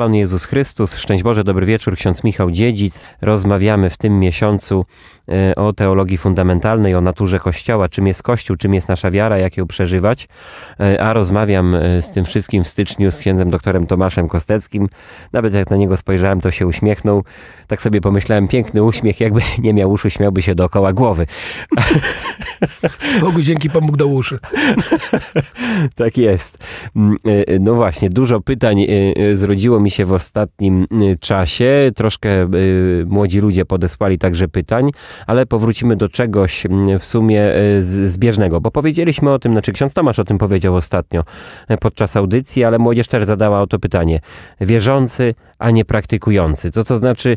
Pan Jezus Chrystus, szczęść Boże, dobry wieczór, ksiądz Michał Dziedzic. Rozmawiamy w tym miesiącu e, o teologii fundamentalnej, o naturze Kościoła, czym jest Kościół, czym jest nasza wiara, jak ją przeżywać. E, a rozmawiam e, z tym wszystkim w styczniu z księdzem doktorem Tomaszem Kosteckim. Nawet jak na niego spojrzałem, to się uśmiechnął. Tak sobie pomyślałem, piękny uśmiech, jakby nie miał uszu, śmiałby się dookoła głowy. Bogu dzięki, Pan Bóg dał uszy. tak jest. Mm, no właśnie, dużo pytań zrodziło mi się w ostatnim y, czasie. Troszkę y, młodzi ludzie podesłali także pytań, ale powrócimy do czegoś mm, w sumie y, zbieżnego, bo powiedzieliśmy o tym, znaczy ksiądz Tomasz o tym powiedział ostatnio podczas audycji, ale młodzież też zadała o to pytanie. Wierzący, a nie praktykujący. Co to znaczy,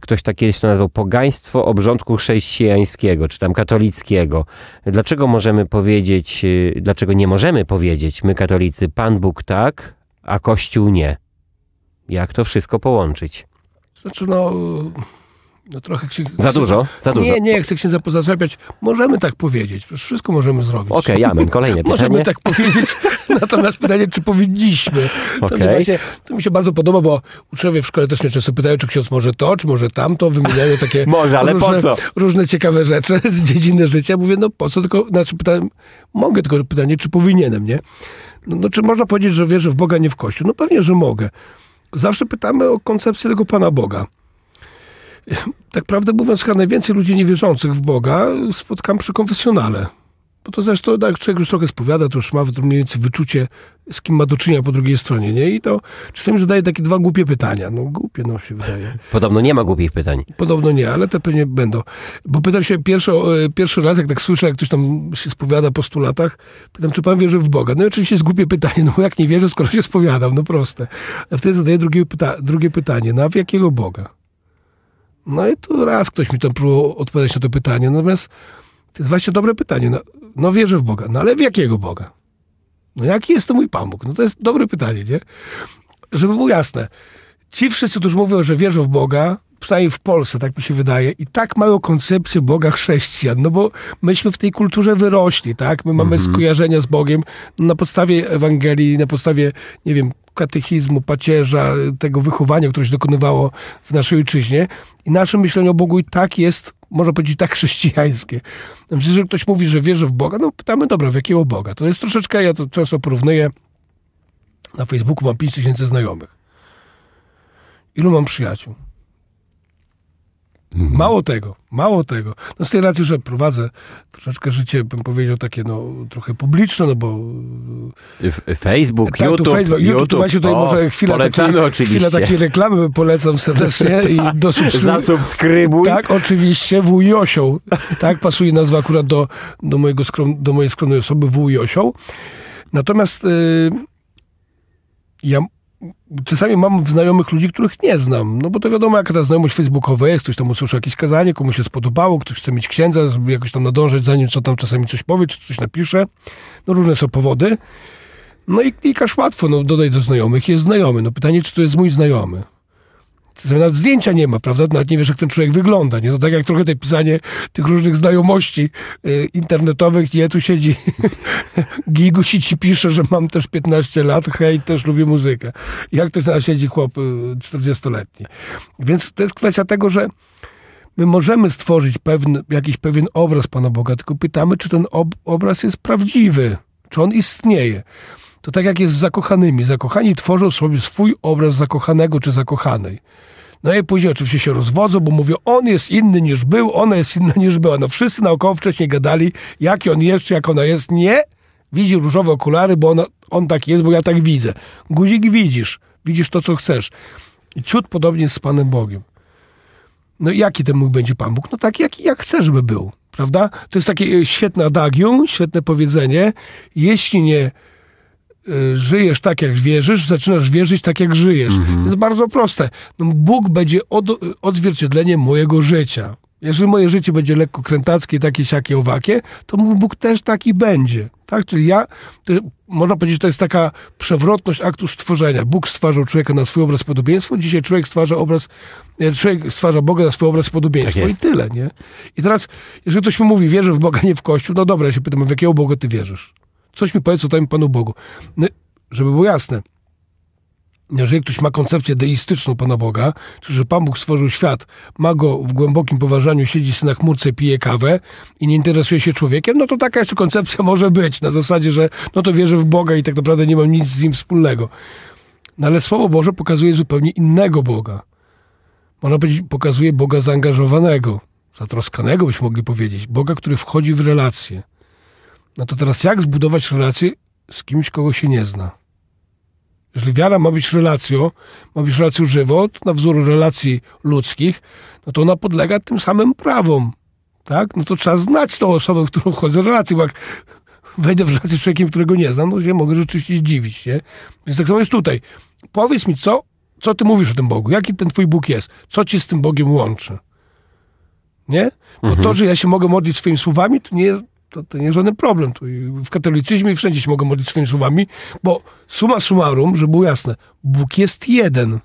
ktoś tak kiedyś to nazwał, pogaństwo obrządku chrześcijańskiego, czy tam katolickiego. Dlaczego możemy powiedzieć, dlaczego nie możemy powiedzieć, my katolicy, Pan Bóg tak, a Kościół nie? Jak to wszystko połączyć? Znaczy, no, no trochę się... Za dużo? Za dużo. Nie, nie, chcę się zapozaczepiać. Możemy tak powiedzieć. Wszystko możemy zrobić. Okej, okay, amen. Kolejne pytanie. Możemy tak powiedzieć. Natomiast pytanie, czy powinniśmy. To, okay. mi właśnie, to mi się bardzo podoba, bo uczniowie w szkole też mnie często pytają, czy ksiądz może to, czy może tamto. Wymieniają takie może, ale różne, po co? różne ciekawe rzeczy z dziedziny życia. Mówię, no po co? Tylko, znaczy pytałem, mogę, tylko pytanie, czy powinienem, nie? No, no, czy można powiedzieć, że wierzę w Boga, nie w Kościół? No pewnie, że mogę. Zawsze pytamy o koncepcję tego Pana Boga. Tak prawdę mówiąc, chyba najwięcej ludzi niewierzących w Boga spotkam przy konfesjonale. Bo to zresztą, jak człowiek już trochę spowiada, to już ma mniej więcej wyczucie, z kim ma do czynienia po drugiej stronie, nie? I to czasami zadaje takie dwa głupie pytania. No głupie, no się wydaje. Podobno nie ma głupich pytań. Podobno nie, ale te pewnie będą. Bo pytam się pierwszy, pierwszy raz, jak tak słyszę, jak ktoś tam się spowiada po stu latach, pytam, czy pan wierzy w Boga? No i oczywiście jest głupie pytanie, no jak nie wierzę, skoro się spowiadam, no proste. A wtedy zadaję drugie, pyta drugie pytanie, no a w jakiego Boga? No i tu raz ktoś mi tam próbował odpowiadać na to pytanie, natomiast to jest właśnie dobre pytanie. No, no wierzę w Boga. No ale w jakiego Boga? No jaki jest to mój Pan Bóg? No to jest dobre pytanie, nie? Żeby było jasne. Ci wszyscy, którzy mówią, że wierzą w Boga, przynajmniej w Polsce, tak mi się wydaje, i tak mają koncepcję Boga chrześcijan, no bo myśmy w tej kulturze wyrośli, tak? My mamy mhm. skojarzenia z Bogiem na podstawie Ewangelii, na podstawie, nie wiem, katechizmu, pacierza, tego wychowania, które się dokonywało w naszej ojczyźnie. I nasze myślenie o Bogu i tak jest, można powiedzieć, tak chrześcijańskie. Znaczy, że ktoś mówi, że wierzy w Boga, no pytamy, dobra, w jakiego Boga? To jest troszeczkę, ja to często porównuję, na Facebooku mam 5 tysięcy znajomych. Ilu mam przyjaciół? Mhm. Mało tego, mało tego. No z tej racji, że prowadzę troszeczkę życie, bym powiedział, takie no trochę publiczne, no bo... Facebook, tak, YouTube, Facebook, YouTube, YouTube. Właśnie tutaj o, może chwila takiej, oczywiście. Chwila takiej reklamy polecam serdecznie i dosubskrybuj. Zasubskrybuj. Tak, oczywiście, wuj Josią. Tak, pasuje nazwa akurat do, do, mojego skrom, do mojej skromnej osoby, wuj Josią. Natomiast yy, ja czasami mam znajomych ludzi, których nie znam. No bo to wiadomo, jaka ta znajomość facebookowa jest. Ktoś tam usłyszał jakieś kazanie, komuś się spodobało, ktoś chce mieć księdza, żeby jakoś tam nadążyć, zanim co tam czasami coś powie, czy coś napisze. No różne są powody. No i klikasz łatwo, no dodaj do znajomych, jest znajomy. No pytanie, czy to jest mój znajomy. Czasami nawet zdjęcia nie ma, prawda? Nawet nie wiesz, jak ten człowiek wygląda. Nie? To tak jak trochę te pisanie tych różnych znajomości y, internetowych. Nie, tu siedzi Giguś i ci pisze, że mam też 15 lat, hej, też lubię muzykę. Jak to jest, siedzi chłop y, 40-letni. Więc to jest kwestia tego, że my możemy stworzyć pewny, jakiś pewien obraz Pana Boga, tylko pytamy, czy ten ob obraz jest prawdziwy, czy on istnieje. To tak jak jest z zakochanymi. Zakochani tworzą sobie swój obraz zakochanego czy zakochanej. No i później oczywiście się rozwodzą, bo mówią, on jest inny niż był, ona jest inna niż była. No wszyscy naokoło wcześniej gadali, jaki on jest, jak ona jest. Nie, widzi różowe okulary, bo ona, on tak jest, bo ja tak widzę. Guzik widzisz, widzisz to, co chcesz. I ciut podobnie jest z Panem Bogiem. No jaki ten mój będzie Pan Bóg? No taki, jak, jak chcę, żeby był. Prawda? To jest takie e, świetne adagium, świetne powiedzenie. Jeśli nie żyjesz tak, jak wierzysz, zaczynasz wierzyć tak, jak żyjesz. Mhm. To jest bardzo proste. No, Bóg będzie od, odzwierciedleniem mojego życia. Jeżeli moje życie będzie lekko krętackie, takie, siakie, owakie, to mój Bóg też taki będzie. Tak? Czyli ja, można powiedzieć, że to jest taka przewrotność aktu stworzenia. Bóg stwarzał człowieka na swój obraz podobieństwo, dzisiaj człowiek stwarza obraz, e, człowiek stwarza Boga na swój obraz podobieństwo tak i tyle, nie? I teraz, jeżeli ktoś mi mówi, wierzę w Boga, nie w Kościół, no dobra, ja się pytam, w jakiego Boga ty wierzysz? Coś mi powiedz o tym Panu Bogu. No, żeby było jasne. jeżeli ktoś ma koncepcję deistyczną Pana Boga, czyli że Pan Bóg stworzył świat, ma go w głębokim poważaniu, siedzi sobie na chmurce, pije kawę i nie interesuje się człowiekiem, no to taka jeszcze koncepcja może być, na zasadzie, że no to wierzę w Boga i tak naprawdę nie mam nic z nim wspólnego. No ale Słowo Boże pokazuje zupełnie innego Boga. Można powiedzieć, pokazuje Boga zaangażowanego, zatroskanego byśmy mogli powiedzieć. Boga, który wchodzi w relacje. No to teraz jak zbudować relację z kimś, kogo się nie zna? Jeżeli wiara ma być relacją, ma być relacją żywą, na wzór relacji ludzkich, no to ona podlega tym samym prawom. Tak? No to trzeba znać tą osobę, którą wchodzę w relację, bo jak wejdę w relację z człowiekiem, którego nie znam, no się mogę rzeczywiście zdziwić, nie? Więc tak samo jest tutaj. Powiedz mi, co, co ty mówisz o tym Bogu? Jaki ten twój Bóg jest? Co ci z tym Bogiem łączy? Nie? Bo Mhm. to, że ja się mogę modlić swoimi słowami, to nie, to, to nie jest żaden problem. Tu w katolicyzmie wszędzie się mogę modlić swoimi słowami, bo summa summarum, żeby było jasne, Bóg jest jeden.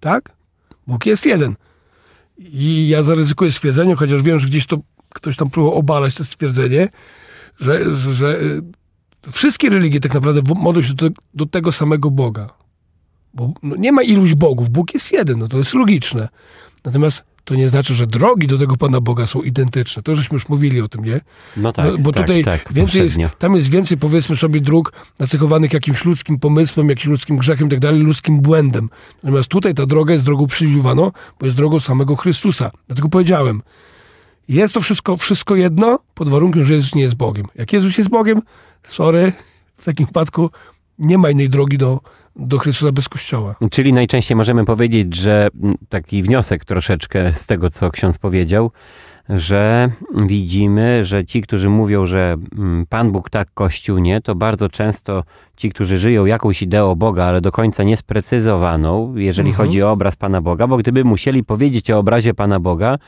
Tak? Bóg jest jeden. I ja zaryzykuję stwierdzenie, chociaż wiem, że gdzieś to ktoś tam próbował obalać to stwierdzenie, że, że, że wszystkie religie tak naprawdę modlą się do, do tego samego Boga. Bo no, nie ma iluś bogów, Bóg jest jeden, no to jest logiczne. Natomiast to nie znaczy, że drogi do tego Pana Boga są identyczne. To żeśmy już mówili o tym, nie? No tak, No, bo tak, tutaj tak, więcej jest, tam jest więcej, powiedzmy sobie, dróg nacechowanych jakimś ludzkim pomysłem, jakimś ludzkim grzechem i tak dalej, ludzkim błędem. Natomiast tutaj ta droga jest drogą przywilejowaną, bo jest drogą samego Chrystusa. Dlatego powiedziałem, jest to wszystko, wszystko jedno, pod warunkiem, że Jezus nie jest Bogiem. Jak Jezus jest Bogiem, sorry, w takim przypadku nie ma innej drogi do, do Chrystusa bez Kościoła. Czyli najczęściej możemy powiedzieć, że mm, taki wniosek troszeczkę z tego, co ksiądz powiedział, że widzimy, że ci, którzy mówią, że mm, Pan Bóg tak, Kościół nie, to bardzo często ci, którzy żyją jakąś ideą Boga, ale do końca niesprecyzowaną, jeżeli Mhm. chodzi o obraz Pana Boga, bo gdyby musieli powiedzieć o obrazie Pana Boga,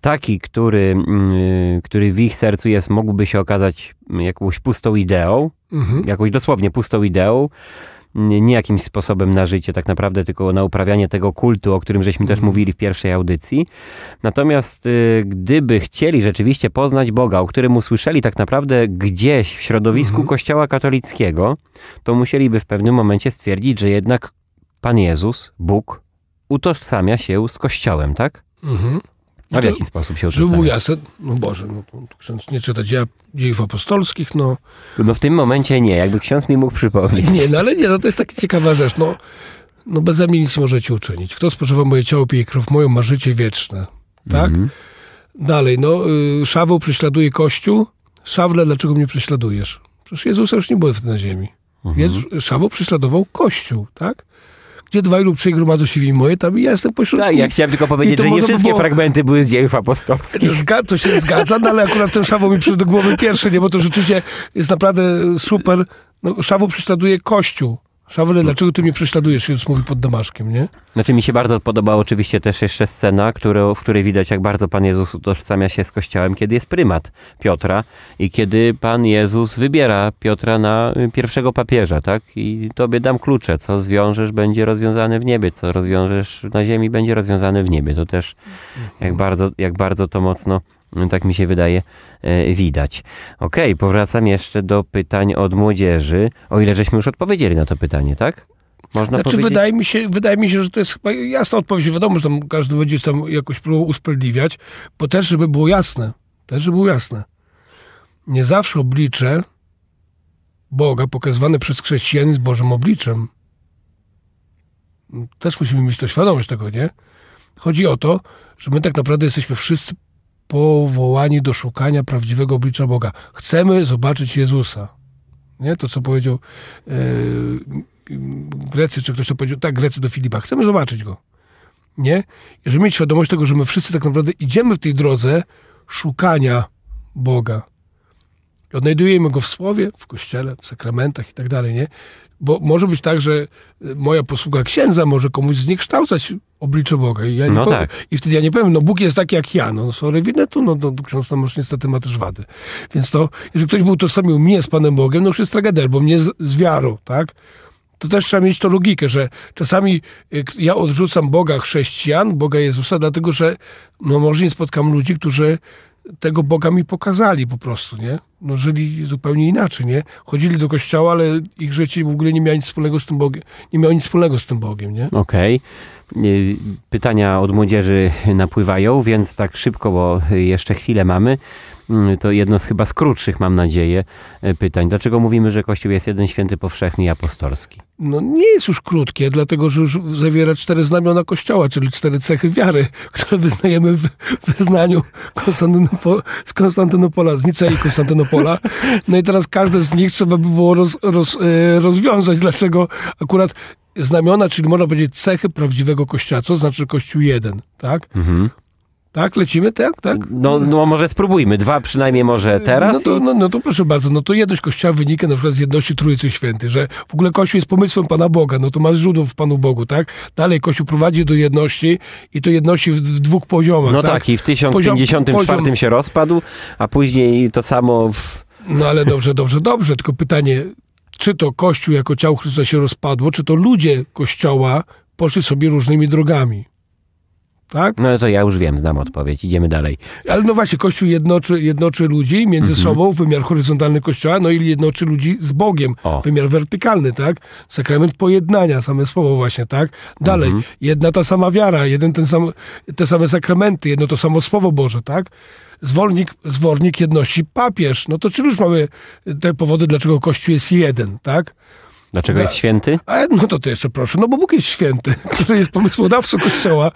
taki, który, mm, który w ich sercu jest, mógłby się okazać jakąś pustą ideą, Mhm. jakąś dosłownie pustą ideą, nie jakimś sposobem na życie tak naprawdę, tylko na uprawianie tego kultu, o którym żeśmy też mówili w pierwszej audycji. Natomiast y, gdyby chcieli rzeczywiście poznać Boga, o którym usłyszeli tak naprawdę gdzieś w środowisku Mhm. Kościoła katolickiego, to musieliby w pewnym momencie stwierdzić, że jednak Pan Jezus, Bóg, utożsamia się z Kościołem, tak? Mhm. A w To- jaki sposób się Żeby było utożsamia? jasne, no Boże, no to, to ksiądz nie czyta dzieła, dziejów apostolskich, no No w tym momencie nie, jakby ksiądz mi mógł przypomnieć. Nie, no ale nie, no to jest taka ciekawa rzecz. No, no beze mnie nic nie możecie uczynić. Kto spożywa moje ciało, pije krew moją, ma życie wieczne. Tak? Mhm. Dalej, no, y, Szaweł prześladuje Kościół. Szawle, dlaczego mnie prześladujesz? Przecież Jezusa już nie było wtedy na ziemi. Jezus, Szaweł prześladował Kościół, tak? Gdzie dwaj lub trzej gromadzą się w moje, tam ja jestem pośród Tak, ja chciałem tylko powiedzieć, że nie wszystkie było- fragmenty były z dziejów apostolskich. Zga- to się zgadza, no ale akurat ten Szaweł mi przyszedł do głowy pierwszy, nie? Bo to rzeczywiście jest naprawdę super. No, Szaweł prześladuje Kościół. Szawle, dlaczego ty mnie prześladujesz? Jezus mówi pod Damaszkiem, nie? Znaczy mi się bardzo podobała oczywiście też jeszcze scena, w której widać jak bardzo Pan Jezus utożsamia się z Kościołem, kiedy jest prymat Piotra i kiedy Pan Jezus wybiera Piotra na y, pierwszego papieża, tak? I tobie dam klucze, co zwiążesz będzie rozwiązane w niebie, co rozwiążesz na ziemi będzie rozwiązane w niebie. To też jak bardzo, jak bardzo to mocno, tak mi się wydaje, y, widać. Okej, powracam jeszcze do pytań od młodzieży, o ile żeśmy już odpowiedzieli na to pytanie, tak? Można Znaczy, powiedzieć? wydaje mi, się, wydaje mi się, że to jest chyba jasna odpowiedź. Wiadomo, że tam każdy będzie tam jakoś próbował usprawiedliwiać, bo też, żeby było jasne, też, żeby było jasne. Nie zawsze oblicze Boga pokazywane przez chrześcijan jest Bożym obliczem. Też musimy mieć to świadomość tego, nie? Chodzi o to, że my tak naprawdę jesteśmy wszyscy powołani do szukania prawdziwego oblicza Boga. Chcemy zobaczyć Jezusa. Nie? To, co powiedział e, Grecy, czy ktoś to powiedział, tak, Grecy do Filipa. Chcemy zobaczyć go. Nie? I żeby mieć świadomość tego, że my wszyscy tak naprawdę idziemy w tej drodze szukania Boga. I odnajdujemy go w słowie, w kościele, w sakramentach i tak dalej, nie? Bo może być tak, że y, moja posługa księdza może komuś zniekształcać oblicze Boga. I, ja No powiem, tak. I wtedy ja nie powiem, no Bóg jest taki jak ja. No sorry, winę tu, no to ksiądz tam już niestety ma też wady. Więc to, jeżeli ktoś był tożsamił mnie z Panem Bogiem, no już jest tragedia, albo mnie z, z wiarą, tak? to też trzeba mieć to logikę, że czasami y, ja odrzucam Boga chrześcijan, Boga Jezusa, dlatego że no może nie spotkam ludzi, którzy tego Boga mi pokazali po prostu, nie? No żyli zupełnie inaczej, nie? Chodzili do kościoła, ale ich życie w ogóle nie miało nic wspólnego z tym Bogiem, nie miało nic wspólnego z tym Bogiem, nie? Okej. Y, Pytania od młodzieży napływają, więc tak szybko, bo jeszcze chwilę mamy. Mm, To jedno z chyba z krótszych, mam nadzieję, y, pytań. Dlaczego mówimy, że Kościół jest jeden święty, powszechny i apostolski? No nie jest już krótkie, dlatego że już zawiera cztery znamiona Kościoła, czyli cztery cechy wiary, które wyznajemy w wyznaniu Konstantynopo, z Konstantynopola, z Nicei Konstantynopola. No i teraz każde z nich trzeba by było roz, roz, e, rozwiązać, dlaczego akurat znamiona, czyli można powiedzieć cechy prawdziwego Kościoła, co znaczy Kościół jeden, tak? Mhm. Tak, lecimy, tak, tak? No, no może spróbujmy. Dwa przynajmniej może teraz. No to, no, no to proszę bardzo, no to jedność Kościoła wynika na przykład z jedności Trójcy Świętej, że w ogóle Kościół jest pomysłem Pana Boga, no to ma źródło w Panu Bogu, tak? Dalej Kościół prowadzi do jedności i to jedności w, w dwóch poziomach, No tak, tak? i w 1054 poziom- się rozpadł, a później to samo w... No ale dobrze, dobrze, dobrze, tylko pytanie, czy to Kościół jako ciało Chrystusa się rozpadło, czy to ludzie Kościoła poszli sobie różnymi drogami, tak? No to ja już wiem, znam odpowiedź. Idziemy dalej. Ale no właśnie, Kościół jednoczy, jednoczy ludzi między Mhm. sobą, wymiar horyzontalny Kościoła, no i jednoczy ludzi z Bogiem, O. wymiar wertykalny, tak? Sakrament pojednania, same słowo właśnie, tak? Dalej, Mhm. jedna ta sama wiara, jeden ten sam, te same sakramenty, jedno to samo Słowo Boże, tak? Zwornik, zwornik jedności papież. No to czy już mamy te powody, dlaczego Kościół jest jeden, tak? Dlaczego Da- jest święty? A no to, to jeszcze proszę, no bo Bóg jest święty, który jest pomysłodawcą Kościoła.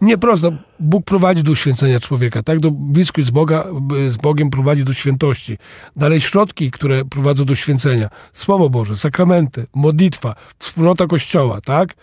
Nie prosto, Bóg prowadzi do uświęcenia człowieka, tak? Do bliskość z, Boga, z Bogiem prowadzi do świętości. Dalej środki, które prowadzą do święcenia. Słowo Boże, sakramenty, modlitwa, wspólnota Kościoła, tak?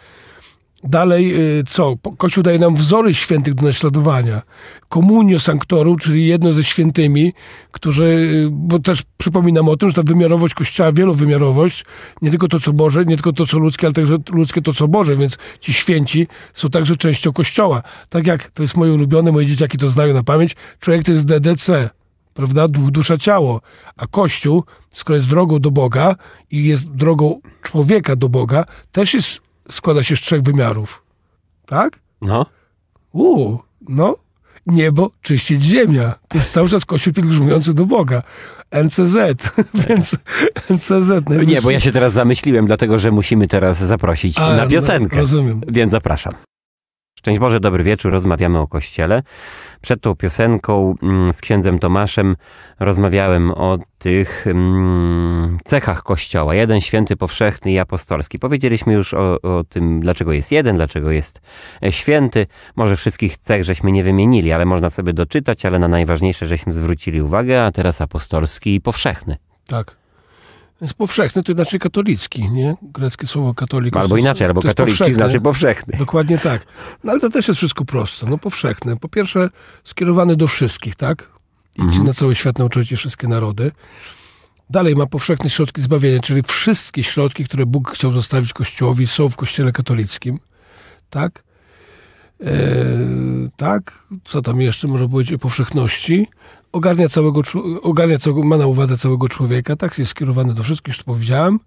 Dalej, y, co? Kościół daje nam wzory świętych do naśladowania. Komunio sanctorum, czyli jedno ze świętymi, którzy, bo też przypominam o tym, że ta wymiarowość Kościoła, wielowymiarowość, nie tylko to, co Boże, nie tylko to, co ludzkie, ale także ludzkie to, co Boże, więc ci święci są także częścią Kościoła. Tak jak, to jest moje ulubione, moje dzieciaki to znają na pamięć, człowiek to jest DDC, prawda? Duch, dusza, ciało. A Kościół, skoro jest drogą do Boga i jest drogą człowieka do Boga, też jest, składa się z trzech wymiarów. Tak? No. Uuu, no. Niebo czyścić ziemia. To jest cały czas Kościół pielgrzymujący do Boga. NCZ, więc NCZ. Nie, bo ja się teraz zamyśliłem, dlatego że musimy teraz zaprosić A, na no, piosenkę. rozumiem. Więc zapraszam. Szczęść Boże, dobry wieczór. Rozmawiamy o Kościele. Przed tą piosenką mm, z księdzem Tomaszem rozmawiałem o tych mm, cechach Kościoła. Jeden święty, powszechny i apostolski. Powiedzieliśmy już o, o tym, dlaczego jest jeden, dlaczego jest e, święty. Może wszystkich cech żeśmy nie wymienili, ale można sobie doczytać, ale na najważniejsze żeśmy zwrócili uwagę, a teraz apostolski i powszechny. Tak. Więc powszechny to znaczy katolicki, nie? Greckie słowo katolik. Albo to jest- inaczej, albo to jest katolicki powszechny. znaczy powszechny. Dokładnie tak. No ale to też jest wszystko proste. No powszechne. Po pierwsze skierowany do wszystkich, tak? Idźcie Mhm. na cały świat, nauczycie wszystkie narody. Dalej ma powszechne środki zbawienia, czyli wszystkie środki, które Bóg chciał zostawić Kościołowi, są w Kościele katolickim. Tak? E, tak? Co tam jeszcze można powiedzieć o powszechności? Ogarnia całego, ogarnia całego, ma na uwadze całego człowieka, tak? Jest skierowany do wszystkich, już to powiedziałem.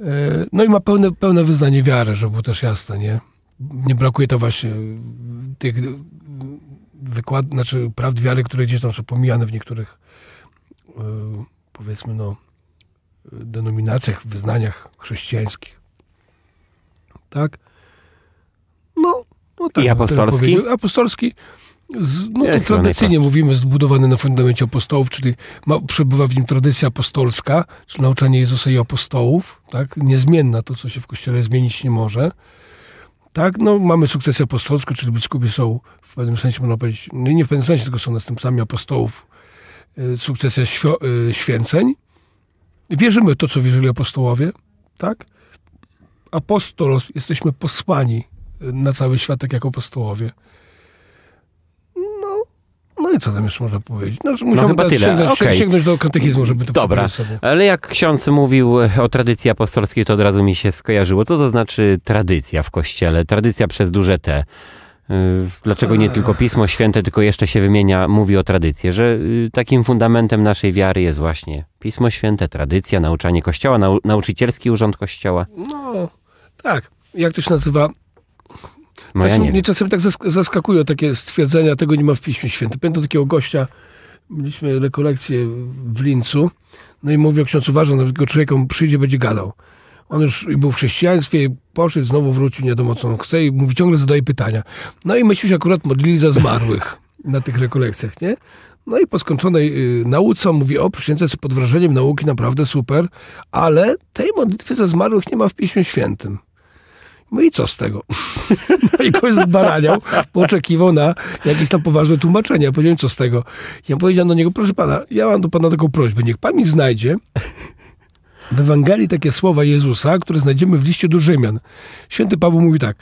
E, No i ma pełne, pełne wyznanie wiary, żeby było też jasne, nie? Nie brakuje to właśnie tych wykład, znaczy prawd wiary, które gdzieś tam są pomijane w niektórych e, powiedzmy no denominacjach, wyznaniach chrześcijańskich. Tak? No, no tak. I bym apostolski? Apostolski, z, no to tradycyjnie najprościej. mówimy, zbudowany na fundamencie apostołów, czyli ma, przebywa w nim tradycja apostolska, czyli nauczanie Jezusa i apostołów, tak? Niezmienna, to co się w Kościele zmienić nie może. Tak, no mamy sukcesję apostolską, czyli biskupi są w pewnym sensie, można powiedzieć, no nie w pewnym sensie, tylko są następcami apostołów, y, sukcesja świ- y, święceń. Wierzymy w to, co wierzyli apostołowie, tak? Apostolos, jesteśmy posłani y, na cały świat, tak jak apostołowie. No, no i co tam jeszcze można powiedzieć? No, musiałbym chyba tyle. Sięgnąć, Okej. sięgnąć do katechizmu, żeby to Dobra. sobie. Ale jak ksiądz mówił o tradycji apostolskiej, to od razu mi się skojarzyło. Co to znaczy tradycja w kościele? Tradycja przez duże T. Yy, Dlaczego nie tylko Pismo Święte, tylko jeszcze się wymienia, mówi o tradycji, że yy, takim fundamentem naszej wiary jest właśnie Pismo Święte, tradycja, nauczanie Kościoła, nau nauczycielski urząd Kościoła. No, tak. Jak to się nazywa? No ja nie mnie czasem tak zask- zaskakują takie stwierdzenia, tego nie ma w Piśmie Świętym. Pamiętam takiego gościa, mieliśmy rekolekcję w Lincu, no i mówił, ksiądz uważa na takiego człowieka, przyjdzie, będzie gadał. On już był w chrześcijaństwie, poszedł, znowu wrócił, nie wiadomo co on chce i mówi, ciągle zadaje pytania. No i myśmy się akurat modlili za zmarłych na tych rekolekcjach, nie? No i po skończonej y, nauce on mówi, o, przysiędzę sobie pod wrażeniem nauki, naprawdę super, ale tej modlitwy za zmarłych nie ma w Piśmie Świętym. No i co z tego? No i gość zbaraniał, oczekiwał na jakieś tam poważne tłumaczenie. Ja powiedziałem, co z tego? Ja powiedziałem do niego, proszę pana, ja mam do pana taką prośbę, niech pan mi znajdzie w Ewangelii takie słowa Jezusa, które znajdziemy w liście do Rzymian. Święty Paweł mówi tak,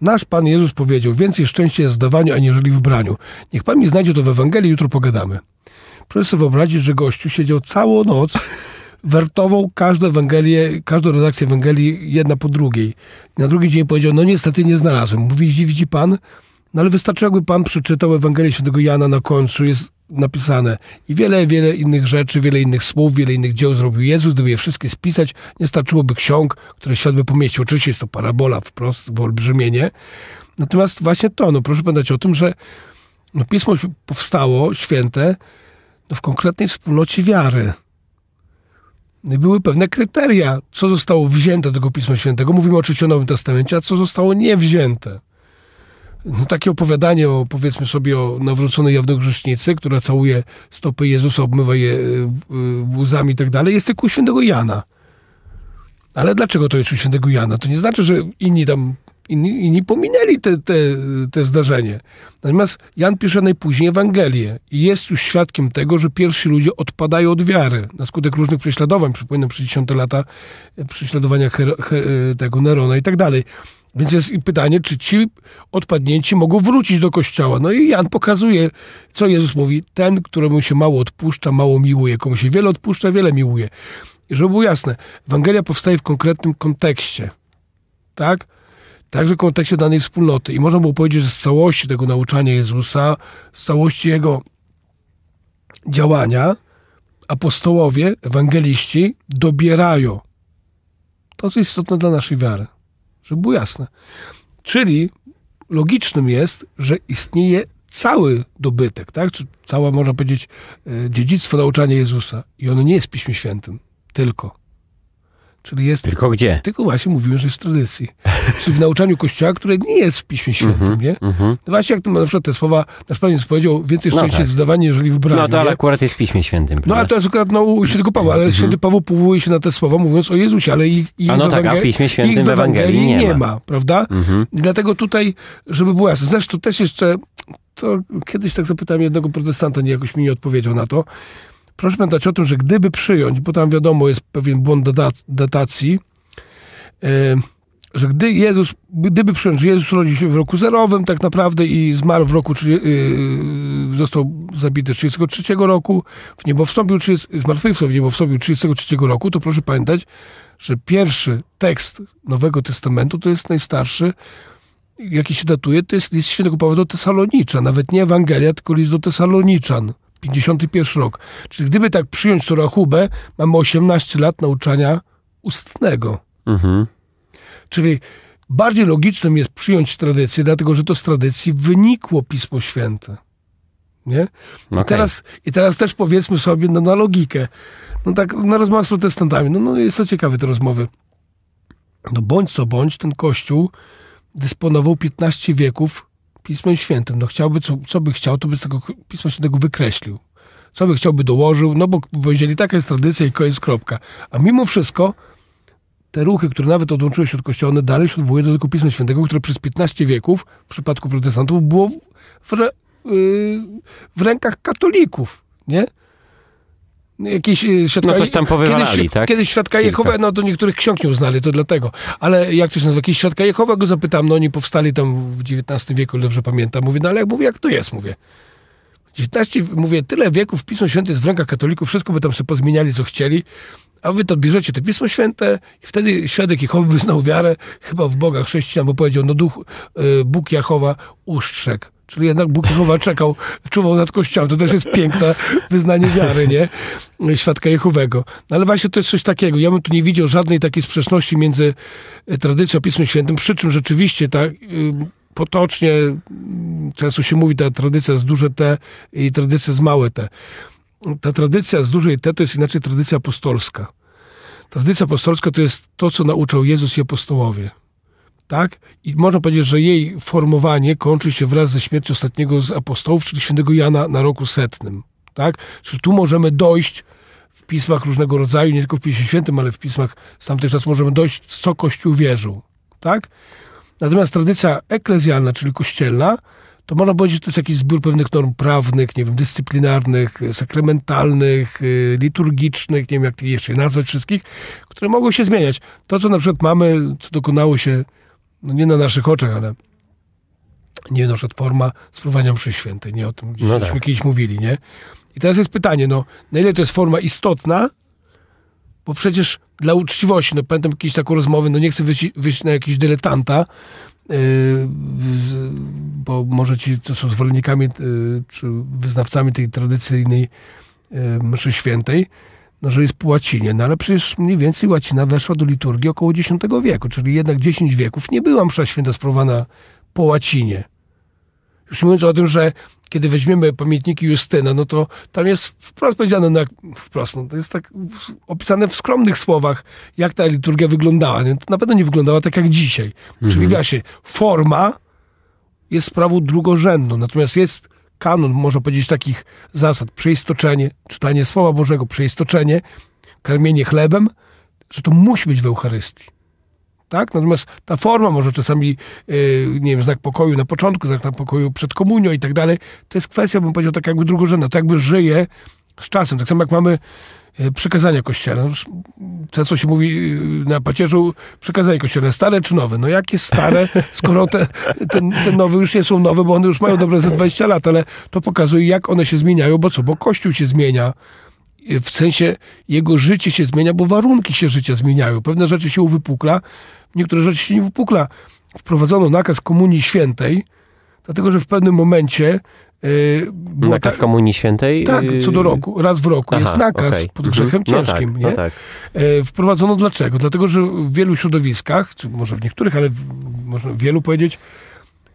nasz Pan Jezus powiedział, więcej szczęścia jest w zdawaniu, aniżeli w braniu. Niech pan mi znajdzie to w Ewangelii, jutro pogadamy. Proszę sobie wyobrazić, że gościu siedział całą noc, wertował każdą Ewangelię, każdą redakcję Ewangelii jedna po drugiej. Na drugi dzień powiedział, no niestety nie znalazłem. Mówi, widzi, pan? No ale wystarczy, jakby pan przeczytał Ewangelię Świętego Jana na końcu, jest napisane i wiele, wiele innych rzeczy, wiele innych słów, wiele innych dzieł zrobił Jezus, gdyby je wszystkie spisać, nie starczyłoby ksiąg, które świat by pomieścił. Oczywiście jest to parabola wprost, wyolbrzymienie. Natomiast właśnie to, no proszę pamiętać o tym, że no, Pismo powstało, święte, no, w konkretnej wspólnocie wiary. Były pewne kryteria, co zostało wzięte do tego Pisma Świętego. Mówimy oczywiście o Nowym Testamencie, a co zostało niewzięte. No, takie opowiadanie o, powiedzmy sobie, o nawróconej jawnogrzesznicy, która całuje stopy Jezusa, obmywa je y, łzami i tak dalej, jest tylko u świętego Jana. Ale dlaczego to jest u świętego Jana? To nie znaczy, że inni tam, inni, inni pominęli te, te, te zdarzenie. Natomiast Jan pisze najpóźniej Ewangelię i jest już świadkiem tego, że pierwsi ludzie odpadają od wiary na skutek różnych prześladowań. Przypominam, przez lata prześladowania Her, Her, tego Nerona i tak dalej. Więc jest pytanie, czy ci odpadnięci mogą wrócić do kościoła. No i Jan pokazuje, co Jezus mówi. Ten, któremu się mało odpuszcza, mało miłuje. Komu się wiele odpuszcza, wiele miłuje. I żeby było jasne, Ewangelia powstaje w konkretnym kontekście. Tak? Także w kontekście danej wspólnoty. I można było powiedzieć, że z całości tego nauczania Jezusa, z całości Jego działania, apostołowie, ewangeliści dobierają to, co jest istotne dla naszej wiary. Żeby było jasne. Czyli logicznym jest, że istnieje cały dobytek, tak? Czy całe, można powiedzieć, dziedzictwo nauczania Jezusa. I ono nie jest w Piśmie Świętym. Tylko. Czyli jest... Tylko gdzie? Tylko właśnie mówiłem, że jest w tradycji. Czyli w nauczaniu Kościoła, które nie jest w Piśmie Świętym, Mhm, nie? mhm. No właśnie jak to, na przykład te słowa, nasz Pan Jezus powiedział, więcej No szczęścia tak. jest w zdawaniu, jeżeli w braniu, No to ale nie? akurat jest w Piśmie Świętym. No prawda? ale to jest akurat no, świętego Pawła, ale święty Paweł powołuje się na te słowa, mówiąc o Jezusie, ale ich, ich A no w tak, a w Piśmie Świętym ich w Ewangelii nie ma. prawda? Mhm. I dlatego tutaj, żeby było jasne, zresztą też jeszcze, to kiedyś tak zapytałem jednego protestanta, nie jakoś mi nie odpowiedział na to. Proszę pamiętać o tym, że gdyby przyjąć, bo tam wiadomo jest pewien błąd data- datacji, e, że gdy Jezus, gdyby przyjąć, że Jezus urodził się w roku zerowym tak naprawdę i zmarł w roku, yy, został zabity 33 roku, w niebo wstąpił, 30, zmartwychwstał w niebo wstąpił 33 roku, to proszę pamiętać, że pierwszy tekst Nowego Testamentu to jest najstarszy, jaki się datuje, to jest list świętego Pawła do Tesaloniczan, nawet nie Ewangelia, tylko list do Tesaloniczan. 51 rok. Czyli gdyby tak przyjąć tą rachubę, mamy 18 lat nauczania ustnego. Mhm. Czyli bardziej logicznym jest przyjąć tradycję, dlatego że to z tradycji wynikło Pismo Święte. Nie? I, Okej. teraz, I teraz też powiedzmy sobie no, na logikę. No tak, na rozmowę z protestantami. No, no jest to ciekawe te rozmowy. No bądź co bądź, ten kościół dysponował 15 wieków Pismem Świętym. No chciałby, co, co by chciał, to by z tego Pisma Świętego wykreślił. Co by chciał, by dołożył, no bo powiedzieli, taka jest tradycja i koniec, kropka. A mimo wszystko te ruchy, które nawet odłączyły się od Kościoła, one dalej się odwołują do tego Pisma Świętego, które przez 15 wieków, w przypadku protestantów, było w, re, yy, w rękach katolików, nie? Jakieś yy, świadka, No coś tam powywalali, kiedyś, tak? Kiedyś świadka Kilka. Jehowe, no to niektórych ksiąg nie uznali, to dlatego. Ale jak to się nazywa, jakiś świadka Jehowe go zapytam, no oni powstali tam w XIX wieku, dobrze pamiętam. Mówię, no ale jak mówię, jak to jest, mówię. 19, mówię, tyle wieków Pismo Święte jest w rękach katolików, wszystko by tam sobie pozmieniali, co chcieli, a wy to bierzecie te Pismo Święte i wtedy świadek Jehowy wyznał wiarę chyba w Boga chrześcijan, bo powiedział, no duch, y, Bóg Jachowa ustrzegł. Czyli jednak Bóg Jehowa czekał, czuwał nad kościołem. To też jest piękne wyznanie wiary, nie? Świadka Jehowego. No ale właśnie to jest coś takiego. Ja bym tu nie widział żadnej takiej sprzeczności między y, tradycją a Pismem Świętym, przy czym rzeczywiście ta, y, potocznie często się mówi ta tradycja z duże T i tradycja z małe T. Ta tradycja z dużej T to jest inaczej tradycja apostolska. Tradycja apostolska to jest to, co nauczał Jezus i apostołowie. Tak? I można powiedzieć, że jej formowanie kończy się wraz ze śmiercią ostatniego z apostołów, czyli świętego Jana na roku setnym. Tak? Czyli tu możemy dojść w pismach różnego rodzaju, nie tylko w Piśmie Świętym, ale w pismach z tamtych czasów możemy dojść, co Kościół wierzył. Tak? Natomiast tradycja eklezjalna, czyli kościelna, to można powiedzieć, że to jest jakiś zbiór pewnych norm prawnych, nie wiem, dyscyplinarnych, sakramentalnych, y, liturgicznych, nie wiem, jak jeszcze nazwać wszystkich, które mogą się zmieniać. To, co na przykład mamy, co dokonało się, no nie na naszych oczach, ale nie wiem, na przykład forma spływania mszy świętej, nie o tym No no tak. kiedyś mówili, nie? I teraz jest pytanie, no, na ile to jest forma istotna, bo przecież dla uczciwości, no pamiętam jakieś taką rozmowę, no nie chcę wyjść, wyjść na jakiś dyletanta, yy, z, bo może ci, co są zwolennikami yy, czy wyznawcami tej tradycyjnej yy, mszy świętej, no, że jest po łacinie, no ale przecież mniej więcej łacina weszła do liturgii około X wieku, czyli jednak 10 wieków nie była msza święta sprawowana po łacinie. Już mówiąc o tym, że kiedy weźmiemy pamiętniki Justyna, no to tam jest wprost powiedziane, no wprost, no to jest tak opisane w skromnych słowach, jak ta liturgia wyglądała. Nie? To na pewno nie wyglądała tak jak dzisiaj. Czyli właśnie forma jest sprawą drugorzędną, natomiast jest kanon, można powiedzieć, takich zasad. Przeistoczenie, czytanie Słowa Bożego, przeistoczenie, karmienie chlebem, że to musi być w Eucharystii. Tak? Natomiast ta forma może czasami, yy, nie wiem, znak pokoju na początku, znak pokoju przed komunią i tak dalej, to jest kwestia, bym powiedział, tak jakby drugorzędna, to jakby żyje z czasem. Tak samo jak mamy przekazania kościelne. No, już Często się mówi yy, na pacierzu przekazanie kościelne, stare czy nowe? No jakie stare, skoro te, te, te nowe już nie są nowe, bo one już mają dobre ze 20 lat, ale to pokazuje, jak one się zmieniają, bo co? Bo Kościół się zmienia, w sensie jego życie się zmienia, bo warunki się życia zmieniają. Pewne rzeczy się uwypukla, niektóre rzeczy się nie wypukla. Wprowadzono nakaz Komunii Świętej, dlatego że w pewnym momencie było Nakaz tak, Komunii Świętej? tak, co do roku, raz w roku jest aha, nakaz okej. pod Mhm. grzechem No ciężkim. tak, nie? No tak. Wprowadzono dlaczego? Dlatego, że w wielu środowiskach, czy może w niektórych, ale w, można wielu powiedzieć,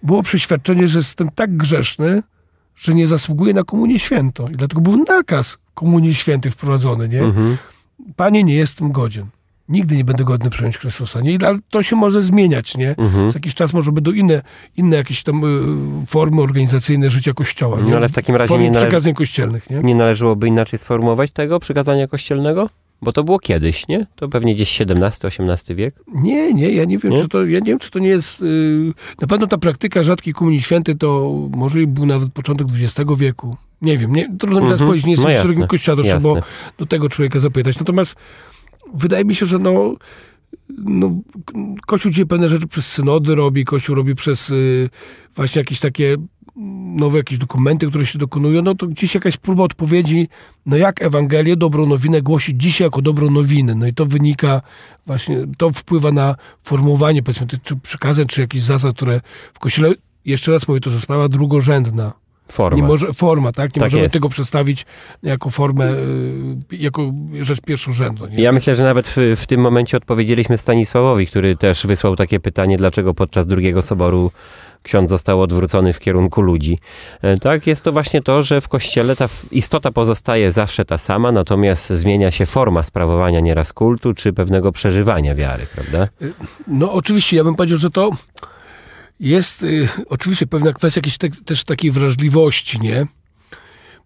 było przeświadczenie, że jestem tak grzeszny, że nie zasługuję na komunię świętą. I dlatego był nakaz komunii świętej wprowadzony, nie? Mhm. Panie, nie jestem godzien. Nigdy nie będę godny przyjąć Chrystusa. Nie? Ale to się może zmieniać, nie? Mhm. Za jakiś czas może będą inne, inne jakieś tam y, formy organizacyjne życia Kościoła, nie? No, ale w takim razie nie należy- kościelnych, nie? Nie należałoby inaczej sformułować tego przykazania kościelnego? Bo to było kiedyś, nie? To pewnie gdzieś XVII-XVIII wiek. Nie, nie, ja nie wiem, Nie? czy to, ja nie wiem, czy to nie jest... Yy, na pewno ta praktyka rzadkiej komunii świętej to może i był nawet początek XX wieku. Nie wiem, nie, trudno mi teraz Mhm. powiedzieć, nie jestem No jasne, kościoła, było do tego człowieka zapytać. Natomiast wydaje mi się, że no, no, Kościół dzisiaj pewne rzeczy przez synody robi, Kościół robi przez y, właśnie jakieś takie nowe jakieś dokumenty, które się dokonują, no to gdzieś jakaś próba odpowiedzi, no jak Ewangelię, dobrą nowinę głosić dzisiaj jako dobrą nowinę. No i to wynika właśnie, to wpływa na formułowanie powiedzmy tych czy przykazań, czy jakichś zasad, które w Kościele, jeszcze raz mówię, to jest sprawa drugorzędna. Nie może, forma, tak? Nie Tak możemy jest. tego przedstawić jako formę, y, jako rzecz pierwszorzędną. Nie? Ja myślę, że nawet w, w tym momencie odpowiedzieliśmy Stanisławowi, który też wysłał takie pytanie, dlaczego podczas drugiego soboru ksiądz został odwrócony w kierunku ludzi. E, Tak, jest to właśnie to, że w kościele ta istota pozostaje zawsze ta sama, natomiast zmienia się forma sprawowania nieraz kultu, czy pewnego przeżywania wiary, prawda? No oczywiście, ja bym powiedział, że to jest y, oczywiście pewna kwestia jakiejś te, też takiej wrażliwości, nie?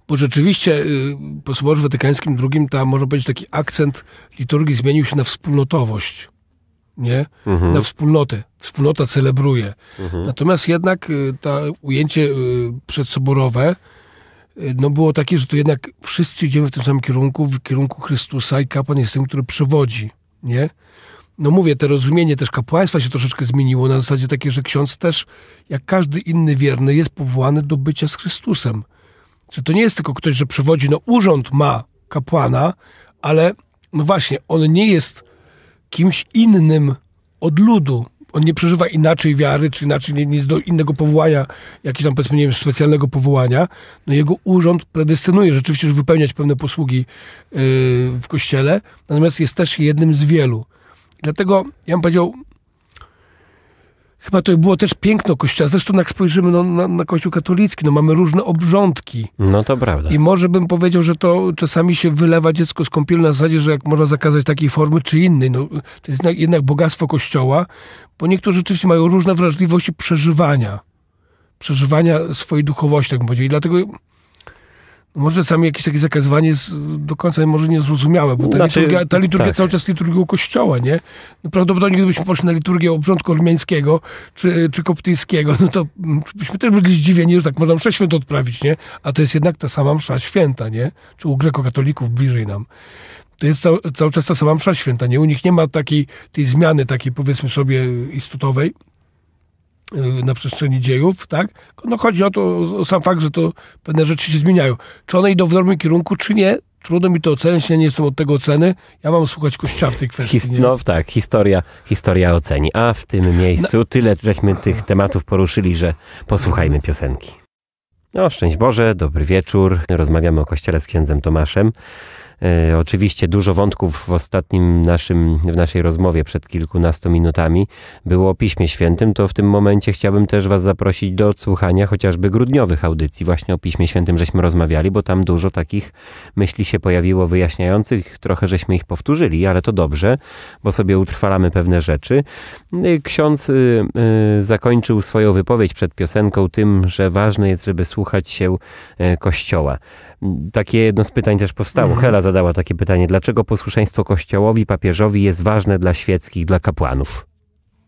Bo rzeczywiście y, po Soborze Watykańskim II tam można powiedzieć taki akcent liturgii zmienił się na wspólnotowość, nie? Mhm. Na wspólnotę. Wspólnota celebruje. Mhm. Natomiast jednak y, to ujęcie y, przedsoborowe y, no było takie, że to jednak wszyscy idziemy w tym samym kierunku, w kierunku Chrystusa i kapłan jest tym, który przewodzi, nie? No mówię, to rozumienie też kapłaństwa się troszeczkę zmieniło na zasadzie takiej, że ksiądz też, jak każdy inny wierny, jest powołany do bycia z Chrystusem. Że to nie jest tylko ktoś, że przewodzi, no urząd ma kapłana, ale no właśnie, on nie jest kimś innym od ludu. On nie przeżywa inaczej wiary, czy inaczej nie, nie do innego powołania, jakiegoś tam powiedzmy, nie wiem, specjalnego powołania. No jego urząd predestynuje rzeczywiście, żeby wypełniać pewne posługi yy, w kościele, natomiast jest też jednym z wielu. Dlatego ja bym powiedział, chyba to było też piękno Kościoła. Zresztą jak spojrzymy no, na, na Kościół katolicki, no mamy różne obrządki. No to prawda. I może bym powiedział, że to czasami się wylewa dziecko z kąpieli na zasadzie, że jak można zakazać takiej formy czy innej. No, to jest jednak, jednak bogactwo Kościoła, bo niektórzy rzeczywiście mają różne wrażliwości przeżywania. Przeżywania swojej duchowości, tak bym powiedział. I dlatego może sami jakieś takie zakazywanie jest do końca może niezrozumiałe, bo ta Znaczy, liturgia, ta liturgia tak. cały czas liturgią kościoła, nie? No prawdopodobnie gdybyśmy poszli na liturgię obrządku ormiańskiego czy, czy koptyjskiego, no to byśmy też byli zdziwieni, że tak można mszę świętą odprawić, nie? A to jest jednak ta sama msza święta, nie? Czy u grekokatolików bliżej nam. To jest cał, cały czas ta sama msza święta, nie? U nich nie ma takiej, tej zmiany takiej powiedzmy sobie istotowej, na przestrzeni dziejów, tak? No chodzi o to, o- sam fakt, że to pewne rzeczy się zmieniają. Czy one idą w dobrym kierunku, czy nie? Trudno mi to ocenić, ja nie jestem od tego oceny. Ja mam słuchać Kościoła w tej kwestii. His, no tak, historia, historia oceni. A w tym miejscu tyle żeśmy tych tematów poruszyli, że posłuchajmy piosenki. No, szczęść Boże, dobry wieczór. Rozmawiamy o kościele z księdzem Tomaszem. E, oczywiście dużo wątków w ostatnim naszym, w naszej rozmowie przed kilkunastu minutami było o Piśmie Świętym, to w tym momencie chciałbym też Was zaprosić do odsłuchania chociażby grudniowych audycji. Właśnie o Piśmie Świętym żeśmy rozmawiali, bo tam dużo takich myśli się pojawiło wyjaśniających. Trochę żeśmy ich powtórzyli, ale to dobrze, bo sobie utrwalamy pewne rzeczy. Y, Ksiądz y, y, zakończył swoją wypowiedź przed piosenką tym, że ważne jest, żeby słuchać się y, Kościoła. Takie jedno z pytań też powstało. Mhm. Hela zadała takie pytanie, dlaczego posłuszeństwo Kościołowi, papieżowi jest ważne dla świeckich, dla kapłanów?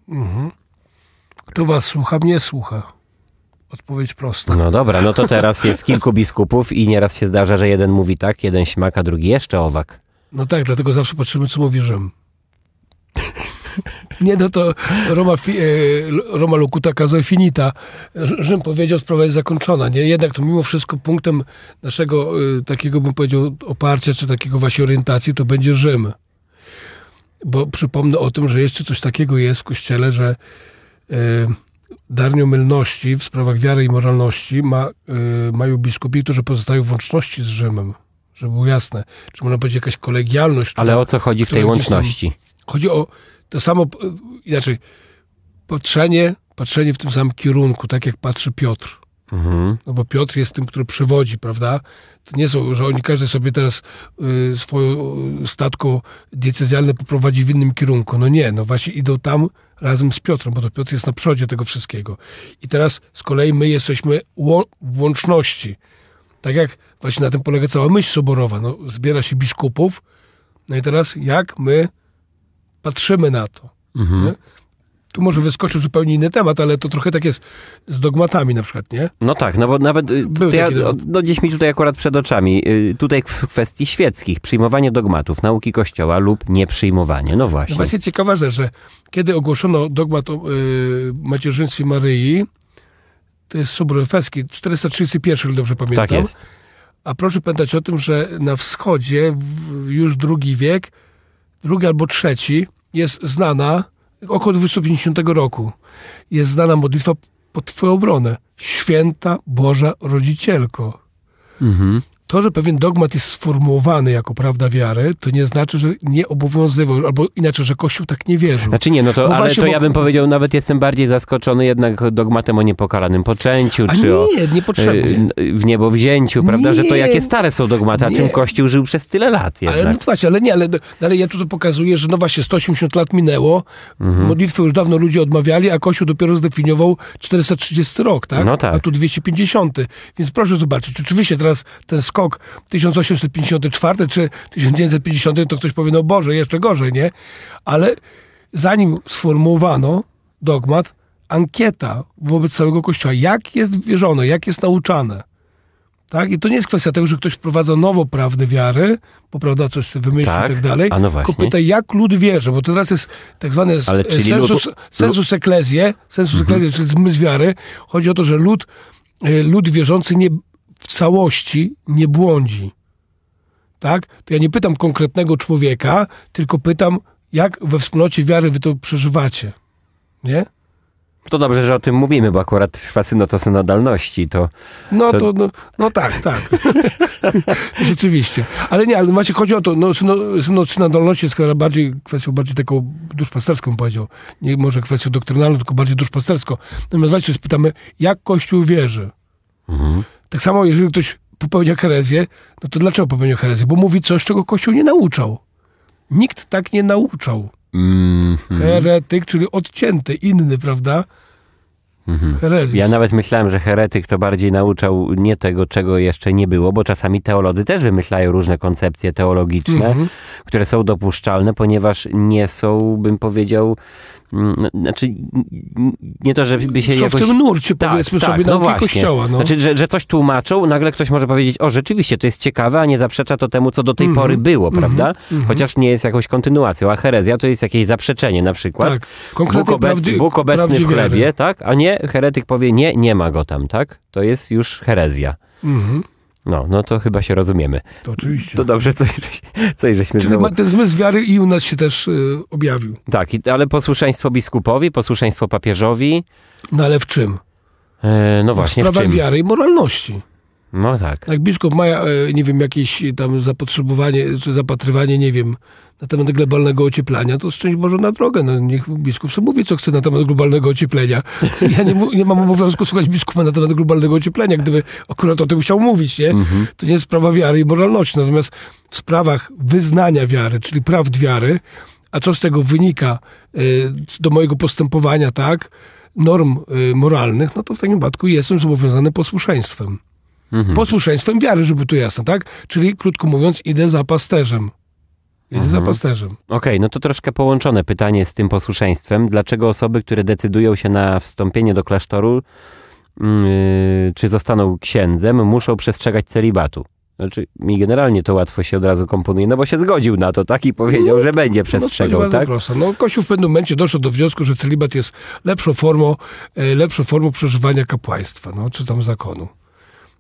Mhm. Kto was słucha, mnie słucha. Odpowiedź prosta. No dobra, no to teraz jest kilku biskupów i nieraz się zdarza, że jeden mówi tak, jeden śmak, a drugi jeszcze owak. No tak, dlatego zawsze patrzymy, co mówi Rzym. Nie, no to Roma, fi, e, Roma locuta finita. Rz- Rzym powiedział, sprawa jest zakończona. Nie? Jednak to mimo wszystko punktem naszego e, takiego, bym powiedział, oparcia, czy takiego właśnie orientacji, to będzie Rzym. Bo przypomnę o tym, że jeszcze coś takiego jest w Kościele, że e, dar nieomylności w sprawach wiary i moralności ma, mają biskupi, którzy pozostają w łączności z Rzymem. Żeby było jasne. Czy można powiedzieć jakaś kolegialność? która- Ale o co chodzi w tej gdzieś tam- łączności? Chodzi o to samo, e, inaczej, patrzenie, patrzenie w tym samym kierunku, tak jak patrzy Piotr. Mhm. No bo Piotr jest tym, który przewodzi, prawda? To nie są, że oni każdy sobie teraz y, swoje y, statko diecezjalne poprowadzi w innym kierunku. No nie, no właśnie idą tam razem z Piotrem, bo to Piotr jest na przodzie tego wszystkiego. I teraz z kolei my jesteśmy w łączności. Tak jak właśnie na tym polega cała myśl soborowa. No, zbiera się biskupów, no i teraz jak my patrzymy na to. Mhm. Tu może wyskoczył zupełnie inny temat, ale to trochę tak jest z dogmatami na przykład, nie? No tak, no bo nawet y, ja, no gdzieś mi tutaj akurat przed oczami, y, tutaj w kwestii świeckich, przyjmowanie dogmatów, nauki Kościoła lub nieprzyjmowanie. No właśnie. No właśnie ciekawa rzecz, że kiedy ogłoszono dogmat o y, macierzyństwie Maryi, to jest Sobór Efeski, 431, o dobrze pamiętam. tak jest. A proszę pamiętać o tym, że na wschodzie już drugi wiek, drugi albo trzeci, jest znana, około 250 roku, jest znana modlitwa pod Twoją obronę. Święta Boża Rodzicielko. Mhm. To, że pewien dogmat jest sformułowany jako prawda wiary, to nie znaczy, że nie obowiązywał, albo inaczej, że Kościół tak nie wierzył. Znaczy nie, no to, No ale właśnie, to ja bym powiedział, nawet jestem bardziej zaskoczony jednak dogmatem o niepokalanym poczęciu, A czy o nie, niepotrzebnie. y, w niebo wzięciu, prawda, że to jakie stare są dogmaty, a Nie. czym Kościół żył przez tyle lat Ale, no jednak. właśnie, ale nie, ale, ale ja tu pokazuję, że no właśnie 180 lat minęło, Mhm. modlitwy już dawno ludzie odmawiali, a Kościół dopiero zdefiniował 430 rok, tak? No tak. A tu 250. Więc proszę zobaczyć, oczywiście teraz ten skok 1854 czy 1950, to ktoś powie, no Boże, jeszcze gorzej, nie? Ale zanim sformułowano dogmat, ankieta wobec całego Kościoła, jak jest wierzone, jak jest nauczane. Tak? I to nie jest kwestia tego, że ktoś wprowadza nowo prawdę wiary, bo prawda coś sobie wymyśli Tak, i tak dalej. a no. Tylko pyta, jak lud wierzy, bo to teraz jest tak zwane Ale sensus, sensus ecclesiae, sensus Mhm. ecclesiae, czyli zmysł wiary. Chodzi o to, że lud, e, lud wierzący nie, w całości nie błądzi. Tak? To ja nie pytam konkretnego człowieka, tylko pytam, jak we wspólnocie wiary wy to przeżywacie. Nie? To dobrze, że o tym mówimy, bo akurat trwa synod o synodalności, to... No To- to, no, no tak, tak. Rzeczywiście. Ale nie, ale właśnie chodzi o to, no syno- synod synodalności jest chyba bardziej kwestią bardziej taką duszpasterską powiedział. Nie może kwestią doktrynalną, tylko bardziej duszpasterską. Natomiast właśnie spytamy, jak Kościół wierzy? Mhm. Tak samo, jeżeli ktoś popełnia herezję, no to dlaczego popełnia herezję? Bo mówi coś, czego Kościół nie nauczał. Nikt tak nie nauczał. Mm, Heretyk, czyli odcięty, inny, prawda? Herezja. Ja nawet myślałem, że heretyk to bardziej nauczał nie tego, czego jeszcze nie było, bo czasami teolodzy też wymyślają różne koncepcje teologiczne, Mhm. które są dopuszczalne, ponieważ nie są, bym powiedział, znaczy n- nie to, żeby się Są jakoś... w tym nurcie, Tak, powiedzmy tak, sobie, no nauki właśnie. Kościoła. No. Znaczy, że, że coś tłumaczą, nagle ktoś może powiedzieć, o rzeczywiście, to jest ciekawe, a nie zaprzecza to temu, co do tej Mhm, pory było, mhm, prawda? mhm. Chociaż nie jest jakąś kontynuacją, a herezja to jest jakieś zaprzeczenie na przykład. tak, konkretnie Bóg obecny, prawdzi- Bóg obecny w chlebie, tak? A nie, heretyk powie, nie, nie ma go tam, tak? To jest już herezja. Mhm, No, no to chyba się rozumiemy. to oczywiście. To dobrze, coś, coś żeśmy Czyli znowu... ma, ten zmysł wiary i u nas się też y, objawił. Tak, i- ale posłuszeństwo biskupowi, posłuszeństwo papieżowi, No ale w czym? e, no w właśnie, w sprawach czym? wiary i moralności. No tak. Jak biskup ma, e, nie wiem, jakieś tam zapotrzebowanie, czy zapatrywanie, nie wiem, na temat globalnego ocieplenia, to szczęść Boże na drogę. No, niech biskup sobie mówi, co chce na temat globalnego ocieplenia. Ja nie, nie mam obowiązku słuchać biskupa na temat globalnego ocieplenia, gdyby akurat o tym chciał mówić, nie? Mhm. To nie jest sprawa wiary i moralności. Natomiast w sprawach wyznania wiary, czyli prawd wiary, a co z tego wynika y, do mojego postępowania, tak, norm y, moralnych, no to w takim wypadku jestem zobowiązany posłuszeństwem. Mhm. Posłuszeństwem wiary, żeby tu jasne, tak? Czyli krótko mówiąc, idę za pasterzem. Idę za Mhm. pasterzem. Okej, no to troszkę połączone pytanie z tym posłuszeństwem. Dlaczego osoby, które decydują się na wstąpienie do klasztoru, yy, czy zostaną księdzem, muszą przestrzegać celibatu? Znaczy, mi generalnie to łatwo się od razu komponuje, no bo się zgodził na to, tak? I powiedział, że będzie No, przestrzegał, bardzo tak? proste. No, Kościół w pewnym momencie doszedł do wniosku, że celibat jest lepszą formą, e, lepszą formą przeżywania kapłaństwa, no, czy tam zakonu.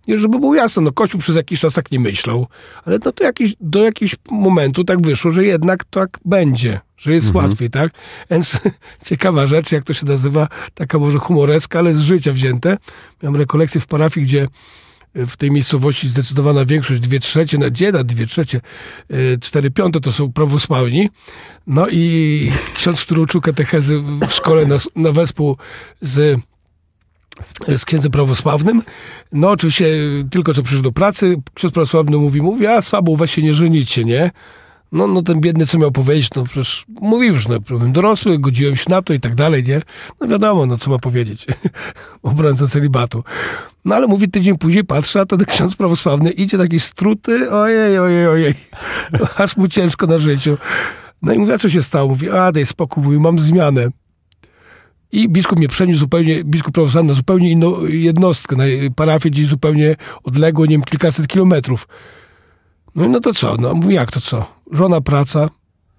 Żeby było jasne, no Kościół przez jakiś czas tak nie myślał, ale no to jakiś, do jakiegoś momentu tak wyszło, że jednak tak będzie, że jest Mhm. łatwiej, tak? Więc ciekawa rzecz, jak to się nazywa, taka może humoreska, ale z życia wzięte. Miałem rekolekcję w parafii, gdzie w tej miejscowości zdecydowana większość, dwie trzecie, na gdzie na dwie trzecie, y, cztery piąte to są prawosławni. No i ksiądz, który uczył katechezy w szkole na, na wespół z, z księdzem prawosławnym, no oczywiście tylko co przyszedł do pracy, ksiądz prawosławny mówi, mówi, a słabo, weź się nie żenicie, nie? No, no ten biedny co miał powiedzieć, no przecież mówił już, no byłem dorosły, godziłem się na to i tak dalej, nie? No wiadomo, no co ma powiedzieć, obrońca celibatu. No ale mówi tydzień później, patrzę, a ten ksiądz prawosławny idzie taki struty, ojej, ojej, ojej, aż mu ciężko na życiu. No i mówię, a co się stało? Mówi, a daj spokój, mówi, mam zmianę. I biskup mnie przeniósł zupełnie, biskup prawosławny na zupełnie inną jednostkę, na parafię gdzieś zupełnie odległą, nie wiem, kilkaset kilometrów. No no to co? No mówi, jak to co? Żona, praca,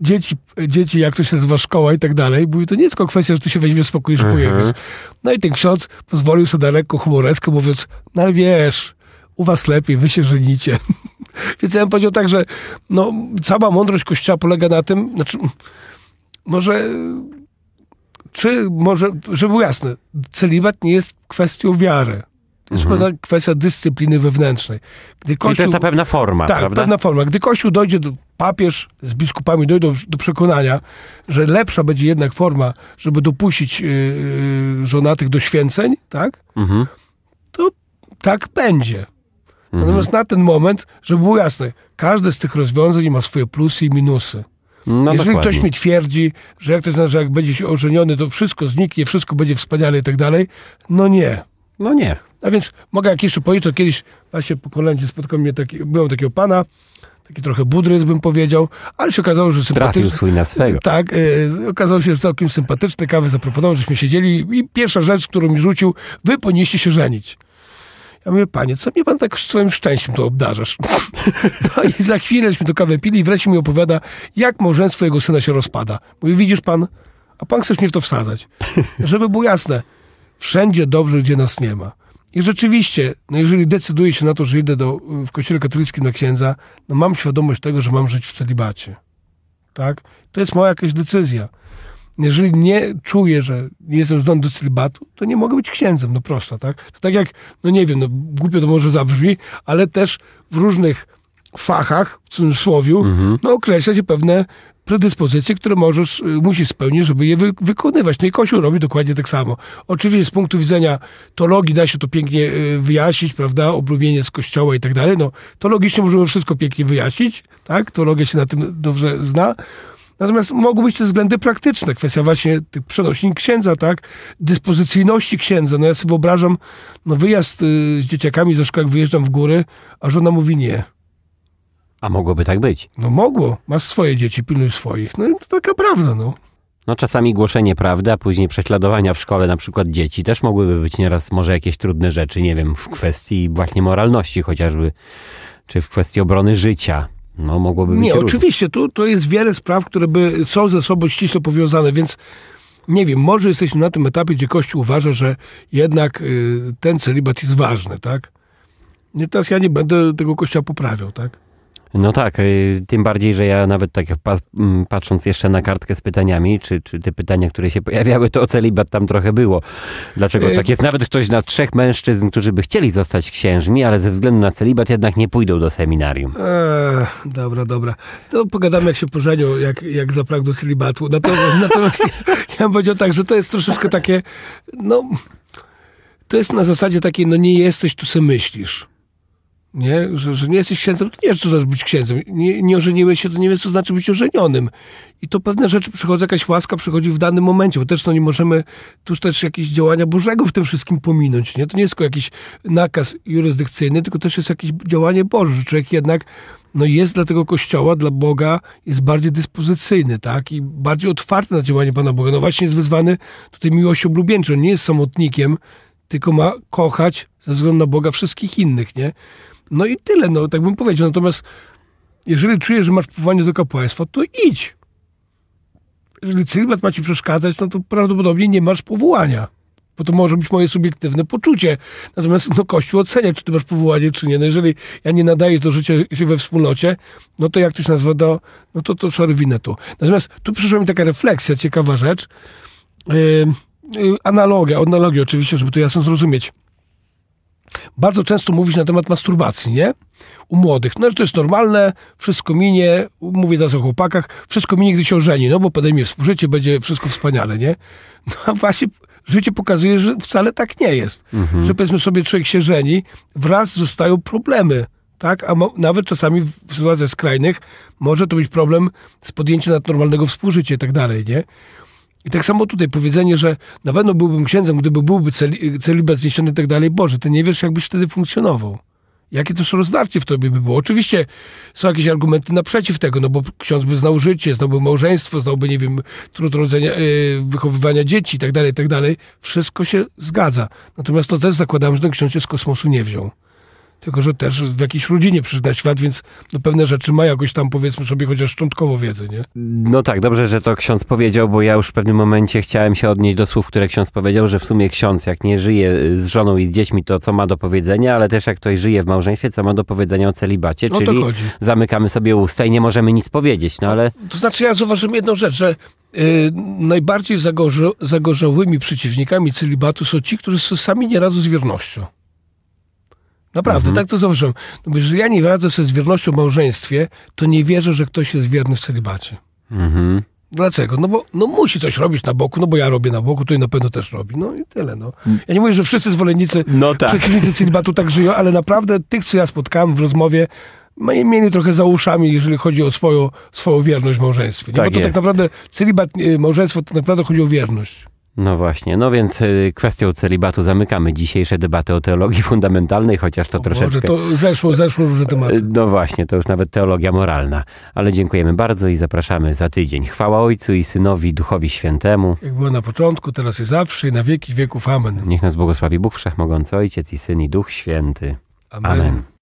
dzieci, dzieci, jak to się nazywa, szkoła i tak dalej. Mówi, to nie tylko kwestia, że tu się weźmie spokój i że Mhm. pojedziesz. No i ten ksiądz pozwolił sobie na lekko humoreskę, mówiąc, no ale wiesz, u was lepiej, wy się żenicie. Więc ja bym powiedział tak, że no, cała mądrość Kościoła polega na tym, znaczy, no, że czy może, żeby było jasne, celibat nie jest kwestią wiary. To jest Mhm. pewna kwestia dyscypliny wewnętrznej. Gdy Czyli to Kościół, jest ta pewna forma, tak, prawda? pewna forma. Gdy Kościół dojdzie, do, papież z biskupami dojdą do przekonania, że lepsza będzie jednak forma, żeby dopuścić yy, żonatych do święceń, tak? Mhm. Tak będzie. Mhm. Natomiast na ten moment, żeby było jasne, każde z tych rozwiązań ma swoje plusy i minusy. No Jeżeli dokładnie. ktoś mi twierdzi, że jak to znaczy, że jak będzie się ożeniony, to wszystko zniknie, wszystko będzie wspaniale i tak dalej, no nie. No nie. A więc mogę jak jeszcze powiedzieć, to kiedyś właśnie po kolędzie spotkał mnie taki, byłem takiego pana, taki trochę budrys bym powiedział, ale się okazało, że Trafił sympatyczny. swój na swego. Tak, y, okazało się, że całkiem sympatyczny, kawę zaproponował, żeśmy siedzieli i pierwsza rzecz, którą mi rzucił, wy powinniście się żenić. Ja mówię, panie, co mnie pan tak swoim szczęściem to obdarzasz? No i za chwilęśmy to kawę pili i wreszcie mi opowiada, jak małżeństwo jego syna się rozpada. Mówi, widzisz pan, a pan chcesz mnie w to wsadzać. Żeby było jasne, wszędzie dobrze, gdzie nas nie ma. I rzeczywiście, no jeżeli decyduję się na to, że idę do, w kościele katolickim na księdza, no mam świadomość tego, że mam żyć w celibacie. Tak? To jest moja jakaś decyzja. Jeżeli nie czuję, że nie jestem zdolny do celibatu, to nie mogę być księdzem, no prosto, tak? To tak jak, no nie wiem, no głupio to może zabrzmi, ale też w różnych fachach, w cudzysłowie, no określa się pewne predyspozycje, które możesz, y, musisz spełnić, żeby je wy, wykonywać. No i Kościół robi dokładnie tak samo. Oczywiście z punktu widzenia teologii da się to pięknie y, wyjaśnić, prawda, oblubienie z Kościoła i tak dalej. No, to logicznie możemy wszystko pięknie wyjaśnić, tak? Teologia się na tym dobrze zna. Natomiast mogą być też względy praktyczne. Kwestia właśnie tych przenosin księdza, tak? Dyspozycyjności księdza. No ja sobie wyobrażam, no wyjazd y, z dzieciakami ze szkoły, jak wyjeżdżam w góry, a żona mówi nie. A mogłoby tak być. No mogło. Masz swoje dzieci, pilnuj swoich. No i to taka prawda, no. No czasami głoszenie prawdy, a później prześladowania w szkole na przykład dzieci też mogłyby być nieraz może jakieś trudne rzeczy, nie wiem, w kwestii właśnie moralności chociażby, czy w kwestii obrony życia. No mogłoby być Nie, oczywiście, tu to jest wiele spraw, które by są ze sobą ściśle powiązane, więc nie wiem, może jesteśmy na tym etapie, gdzie Kościół uważa, że jednak y, ten celibat jest ważny, tak? I teraz ja nie będę tego Kościoła poprawiał, tak? No tak, y, tym bardziej, że ja nawet tak jak pa, m, patrząc jeszcze na kartkę z pytaniami, czy, czy te pytania, które się pojawiały, to o celibat tam trochę było. Dlaczego Y- tak jest? Nawet ktoś na trzech mężczyzn, którzy by chcieli zostać księżmi, ale ze względu na celibat jednak nie pójdą do seminarium. Eee, dobra, dobra. To pogadamy, jak się pożenią, jak, jak zapragną celibatu. Natomiast, natomiast ja, ja bym powiedział tak, że to jest troszeczkę takie, no, to jest na zasadzie takiej, no nie jesteś, tu se myślisz. Nie? Że, że nie jesteś księdzem, to nie wiesz, co znaczy być księdzem. Nie, nie ożeniłeś się, to nie wiesz, co znaczy być ożenionym. I to pewne rzeczy przychodzą, jakaś łaska przychodzi w danym momencie, bo też no, nie możemy tu też jakieś działania Bożego w tym wszystkim pominąć. Nie? To nie jest tylko jakiś nakaz jurysdykcyjny, tylko też jest jakieś działanie Boże, że człowiek jednak no jest dla tego kościoła, dla Boga, jest bardziej dyspozycyjny, tak? I bardziej otwarty na działanie Pana Boga. No właśnie jest wyzwany tutaj miłością oblubieńczą. Nie jest samotnikiem, tylko ma kochać ze względu na Boga wszystkich innych, nie? No i tyle, no tak bym powiedział. Natomiast jeżeli czujesz, że masz powołanie do kapłaństwa, to idź. Jeżeli celibat ma ci przeszkadzać, no to prawdopodobnie nie masz powołania. Bo to może być moje subiektywne poczucie. Natomiast no, Kościół ocenia, czy ty masz powołanie, czy nie. No jeżeli ja nie nadaję do życia się we wspólnocie, no to jak to się nazywa, do, no to, to sorry, winę tu. Natomiast tu przyszła mi taka refleksja, ciekawa rzecz. Yy, yy, analogia, analogia oczywiście, żeby to jasno zrozumieć. Bardzo często mówisz na temat masturbacji, nie? U młodych. No, że to jest normalne, wszystko minie, mówię teraz o chłopakach, wszystko minie, gdy się ożeni, no bo podejmie współżycie, będzie wszystko wspaniale, nie? No a właśnie życie pokazuje, że wcale tak nie jest. Że powiedzmy sobie, człowiek się żeni, wraz zostają problemy, tak? A mo- nawet czasami w w sytuacjach skrajnych może to być problem z podjęciem nadnormalnego współżycia i tak dalej, nie? I tak samo tutaj powiedzenie, że na pewno byłbym księdzem, gdyby byłby celi, celibat zniesiony i tak dalej. Boże, ty nie wiesz, jakbyś wtedy funkcjonował. Jakie też rozdarcie w tobie by było. Oczywiście są jakieś argumenty naprzeciw tego, no bo ksiądz by znał życie, znałby małżeństwo, znałby, nie wiem, trud rodzenia, yy, wychowywania dzieci i tak dalej, i tak dalej. Wszystko się zgadza. Natomiast to też zakładam, że ten ksiądz się z kosmosu nie wziął. Tylko, że też w jakiejś rodzinie przyszedł na świat, więc no pewne rzeczy ma jakoś tam, powiedzmy sobie, chociaż szczątkowo wiedzy, nie? No tak, dobrze, że to ksiądz powiedział, bo ja już w pewnym momencie chciałem się odnieść do słów, które ksiądz powiedział, że w sumie ksiądz, jak nie żyje y, z żoną i z dziećmi, to co ma do powiedzenia, ale też jak ktoś żyje w małżeństwie, co ma do powiedzenia o celibacie, O to czyli zamykamy sobie usta i nie możemy nic powiedzieć, no ale To znaczy, ja zauważyłem jedną rzecz, że y, najbardziej zagorze, zagorzałymi przeciwnikami celibatu są ci, którzy sobie sami nie radzą z wiernością. Naprawdę, tak to zauważyłem. No, bo jeżeli ja nie radzę sobie z wiernością w małżeństwie, to nie wierzę, że ktoś jest wierny w celibacie. mhm. Dlaczego? No bo no musi coś robić na boku, no bo ja robię na boku, to i na pewno też robi. No i tyle, no. Ja nie mówię, że wszyscy zwolennicy, No tak. przeciwnicy celibatu tak żyją, ale naprawdę tych, co ja spotkałem w rozmowie, mieli trochę za uszami, jeżeli chodzi o swoją, swoją wierność w małżeństwie. Nie? Tak bo to jest. tak naprawdę celibat, y, małżeństwo to naprawdę chodzi o wierność. No właśnie, no więc y, kwestią celibatu zamykamy dzisiejsze debaty o teologii fundamentalnej, chociaż to O troszeczkę... Boże, to zeszło, zeszło różne tematy. No właśnie, to już nawet teologia moralna. Ale dziękujemy bardzo i zapraszamy za tydzień. Chwała Ojcu i Synowi, Duchowi Świętemu. Jak było na początku, teraz i zawsze, i na wieki wieków. Amen. Niech nas błogosławi Bóg Wszechmogący, Ojciec i Syn i Duch Święty. Amen. Amen.